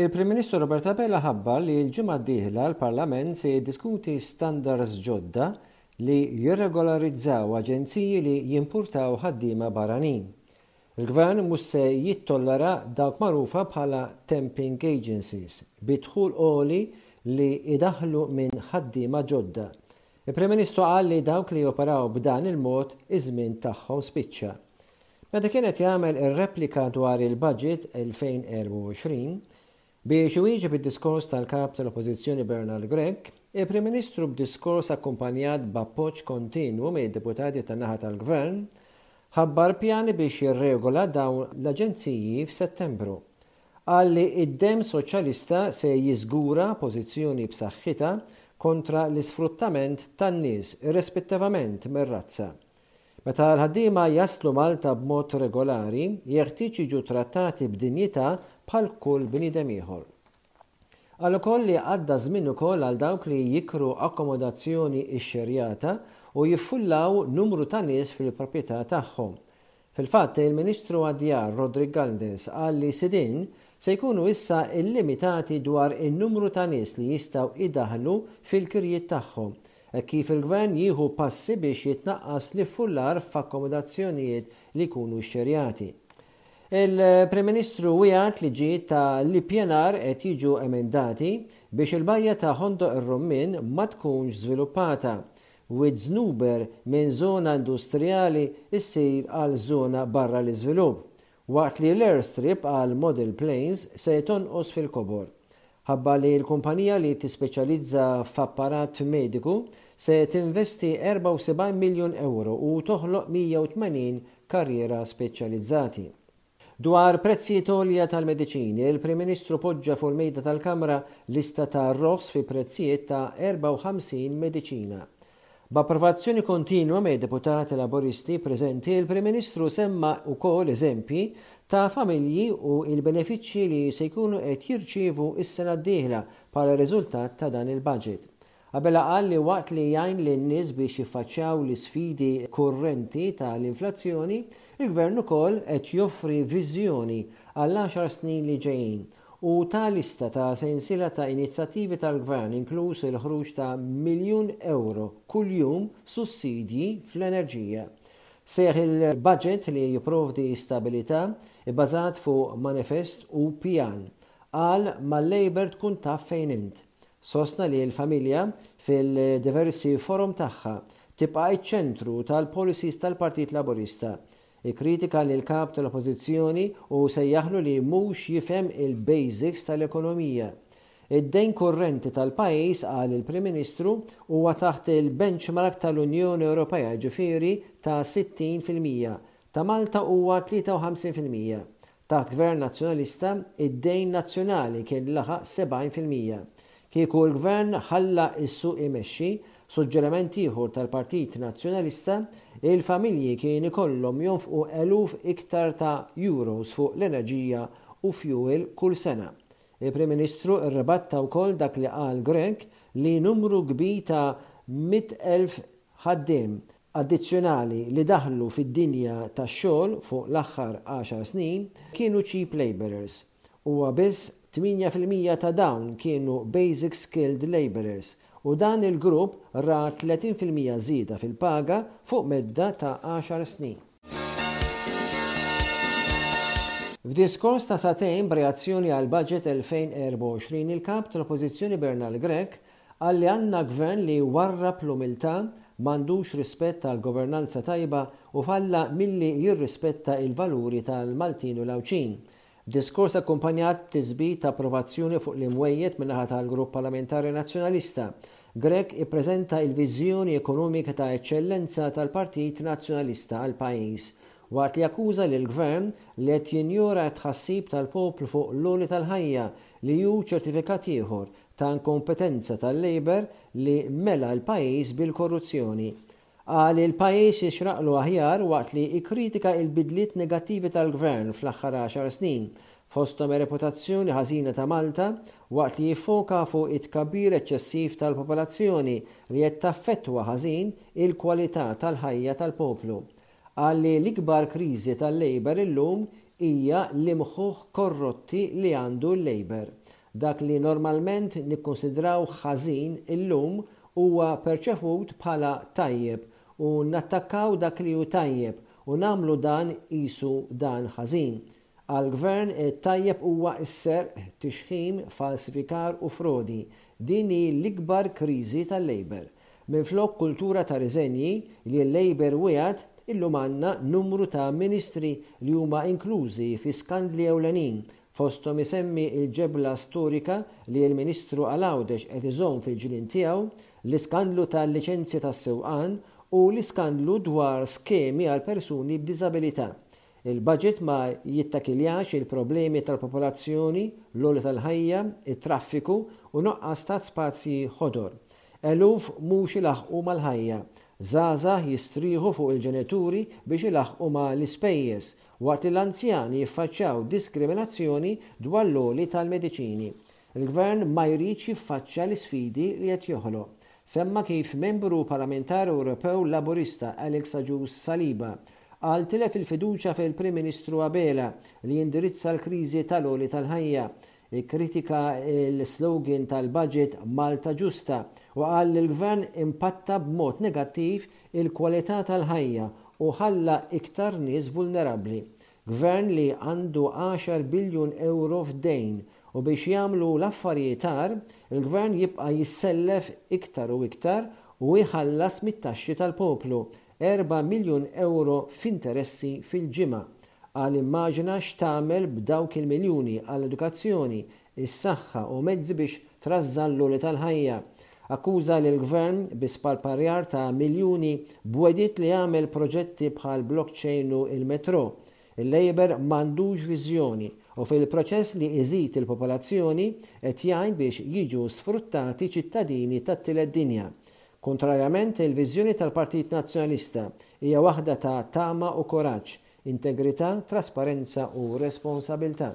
Il-Prim Ministru Robert Abela ħabbar li l-ġimgħa d-dieħla l-Parlament se jiddiskuti standards ġodda li jirregolarizzaw aġenziji li jimpurtaw ħaddiema barranin. Il-Gvern mhux se jittollera dawk magħrufa bħala temping agencies bi dħul għoli li jdaħħlu minn ħaddiema ġodda. Il-Prim Ministru qal li dawk li joperaw b'dan il-mod iż-żmien tagħhom spiċċa. Meta kien qed jagħmel ir-replika dwar il-Budget 2024, Biex iwieġeb id-diskors tal-Kap tal-Oppożizzjoni Bernard Grech, il-Prim Ministru b'diskors akkumpanjat b'appoġġ kontinwu mid-Deputati tan-naħa tal-Gvern, ħabbar pjani biex jirregola dawn l-aġenziji f'Settembru. Qal li id-Demm Soċjalista se jiżgura pożizzjoni b'saħħitha kontra l-isfruttament tan-nies irrispettivament mir-razza. Meta l-ħaddiema jaslu Malta b'mod regolari, jeħtieġ jiġu trattati b'dinjità bħal kull bniedem ieħor. Qal ukoll li għadda ż-żmien ukoll għal dawk li jikru akkomodazzjoni xxerjata u jiffullaw numru ta' nies fil-proprjetà tagħhom. Fil-fatt, il-Ministru għad-Djar Roderick Galdes qal li sidien se jkunu issa illimitati dwar in-numru ta' nies li jistgħu jdaħħlu fil-kirjiet tagħhom Hekk kif il-Gvern jieħu passi biex jitnaqqas l-iffullar f'akkomodazzjonijiet li jkunu xxerjati. Il-Prim Ministru wiegħed li ġid ta' l-ippjanar qed jiġu emendati biex il-bajja ta' Ħondoq ir-Rummien ma tkunx żviluppata. Wied Żnuber minn żona industrijali ssir għal żona barra l-iżvilupp Waqt li l-airstrip għal model planes se tonqos fil-kobor, ħabbar li l-kumpanija li tispeċjalizza f'apparat mediku se tinvesti 74 miljun ewro u toħloq 180 karriera speċjalizzati. Dwar prezzijiet għolja tal-mediċini, il-Prim Ministru poġġa fuq il-Mejda tal-Kamra lista ta' ross fi prezzijiet ta' 54 mediċina B'approvazzjoni kontinwa mid-deputati Laburisti preżenti, il-Prim Ministru semma wkoll eżempji ta' familji u l-benefiċċji li se jkunu qed jirċievu s-sena d-dieħla bħala riżultat ta' dan il-Budget. Abela qal li waqt li jgħin lin-nies biex jiffaċċjaw l-isfidi kurrenti ta' l-inflazzjoni, il-Gvern ukoll qed joffri viżjoni għall-għaxar snin li ġejjin, u ta lista ta' sensiela ta' inizjattivi tal-Gvern, inkluż il-ħruġ ta' miljun ewro kuljum f'sussidji fl-enerġija. Seħħ il-baġit li jipprovdi stabilità, ibbażat fuq manifest u pjan. Qal mal-Labour tkun taf fejn int. Sostna li l-familja, fil-diversi forom tagħha, tibqa' ċ-ċentru tal-policies tal-Partit Laburista. Ikkritika lill-Kap tal-Oppożizzjoni u sejjaħlu li mhux jifhem il-basics tal-ekonomija. Id-dejn kurrenti tal-pajjiż, qal il-Prim Ministru, huwa taħt il-benchmark tal-Unjoni Ewropea, jiġifieri ta' 60 fil-mija, ta' Malta huwa 53 fil-mija. Taħt Gvern Nazzjonalista, id-dejn nazzjonali kien laħaq 70 fil-mija. Kieku l-Gvern ħalla s-suq imexxi, suġġerament ieħur tal-Partit Nazzjonalista, il-familji kien ikollhom jonfqu eluf iktar ta' Euros fuq l-enerġija u fjuwil kull sena. Il-Prim Ministru rribatta wkoll dak li qal Grech li numru kbir ta' 100,000 ħaddiem, addizzjonali li daħlu fid-dinja tax-xogħol fuq l-aħħar għaxar snin kienu cheap labourers, huwa biss 8 fil-mija ta' dawn kienu basic skilled labourers u dan il-grupp ra 30 fil-mija żieda fil-paga fuq medda ta' għaxar snin. F'diskors ta' sagħtejn b'reazzjoni għall-Budget 2024 il-Kap tal-Oppożizzjoni Bernal Grech Qal li għandna Gvern li warrab l-umiltà, m'għandux rispett għall-governanza tajba u falla milli jirrispetta il-valuri tal-Maltin u l-Għawdxin. B'diskors akkumpanjat b'tisbit ta' approvazzjoni fuq l-imwejjed min-naħa tal-Grupp Parlamentari Nazzjonalista, Grech ippreżenta il-viżjoni ekonomika ta' eċċellenza tal-Partit Nazzjonalista għall-pajjiż, waqt li akkuża lill-Gvern li qed jinjora t-tħassib tal-poplu fuq l-għoli tal-ħajja li hu ċertifikat ieħor ta' inkompetenza tal-Labour li mela l-pajjiż bil-korruzzjoni. Qal li l-pajjiż jixraqlu aħjar waqt li kkritika il-bidliet negattivi tal-Gvern fl-aħħar għaxar snin, fosthom ir-reputazzjoni ħażina ta' Malta, waqt li jiffoka fuq it-tkabbir eċċessiv tal-popolazzjoni li qed taffettwa ħażin il-kwalità tal-ħajja tal-poplu. Qal li l-ikbar kriżi tal-Labour illum hija l-imħuħ korrotti li għandu l-Labour. Dak li normalment nikkunsidraw ħażin illum huwa perċeput bħala tajjeb u nattakkaw dak li hu tajjeb u nagħmlu dan qisu dan ħażin. Għall-Gvern, it-tajjeb huwa s-serq, tixħim, falsifikar u frodi. Din hi l-ikbar kriżi tal-Labour. Minflok kultura ta' riżenji li l-Labour wiegħed, illum għandna numru ta' Ministri li huma inklużi fi skandli ewlenin, fosthom isemmi l-ġebla storika li l-Ministru għal Għawdex qed iżomm fil-ġnien tiegħu, l-iskandlu tal-liċenzji tas-sewqan u l-iskandlu dwar skemi għal persuni b'diżabilità Il-baġit ma jittakiljax il-problemi tal-popolazzjoni, l-għoli tal-ħajja, it-traffiku u nuqqas ta' spazji ħodor. Eluf mhux ilaħħqu mal-ħajja. Żgħażagħ jistrieħu fuq il-ġenituri biex ilaħħqu ma' l-ispejjeż, waqt li l-anzjani jiffaċċjaw diskriminazzjoni dwar l-għoli tal-mediċini. Il-Gvern ma jridx jiffaċċja l-isfidi li qed joħloq. Semma kif Membru Parlamentari Ewropew Laburista Alex Agius Saliba Qal tilef il-fiduċja fil-Prim Ministru Abela li jindirizza l-kriżi tal-għoli tal-ħajja. Ikkritika l-slogan tal-Budget Malta Ġusta u qal li l-Gvern impatta b'mod negattiv il-kwalità tal-ħajja u ħalla iktar nies vulnerabbli. Gvern li għandu għaxar biljun ewro f'dejn u biex jagħmlu l-affarijiet agħar, il-Gvern jibqa' jissellef iktar u iktar u jħallas mit-taxxi tal-poplu, Erba' miljun ewro f'interessi fil-ġimgħa, qal immaġina x'tagħmel b'dawk il-miljuni għall-edukazzjoni, is-saħħa u mezzi biex trażżan l-għoli tal-ħajja. Akkuża lill-Gvern bi sparparjar ta' miljuni b'wegħdiet li għamel proġetti bħal blockchain u il-metrò. Il-Labour m'għandux viżjoni u fil-proċess li iżid il-popolazzjoni qed jgħin biex jiġu sfruttati ċittadini tat-tielet dinja. Kuntrarjament, il-viżjoni tal-Partit Nazzjonalista hija waħda ta' tama u kuraġġ, integrità, trasparenza u responsabilità.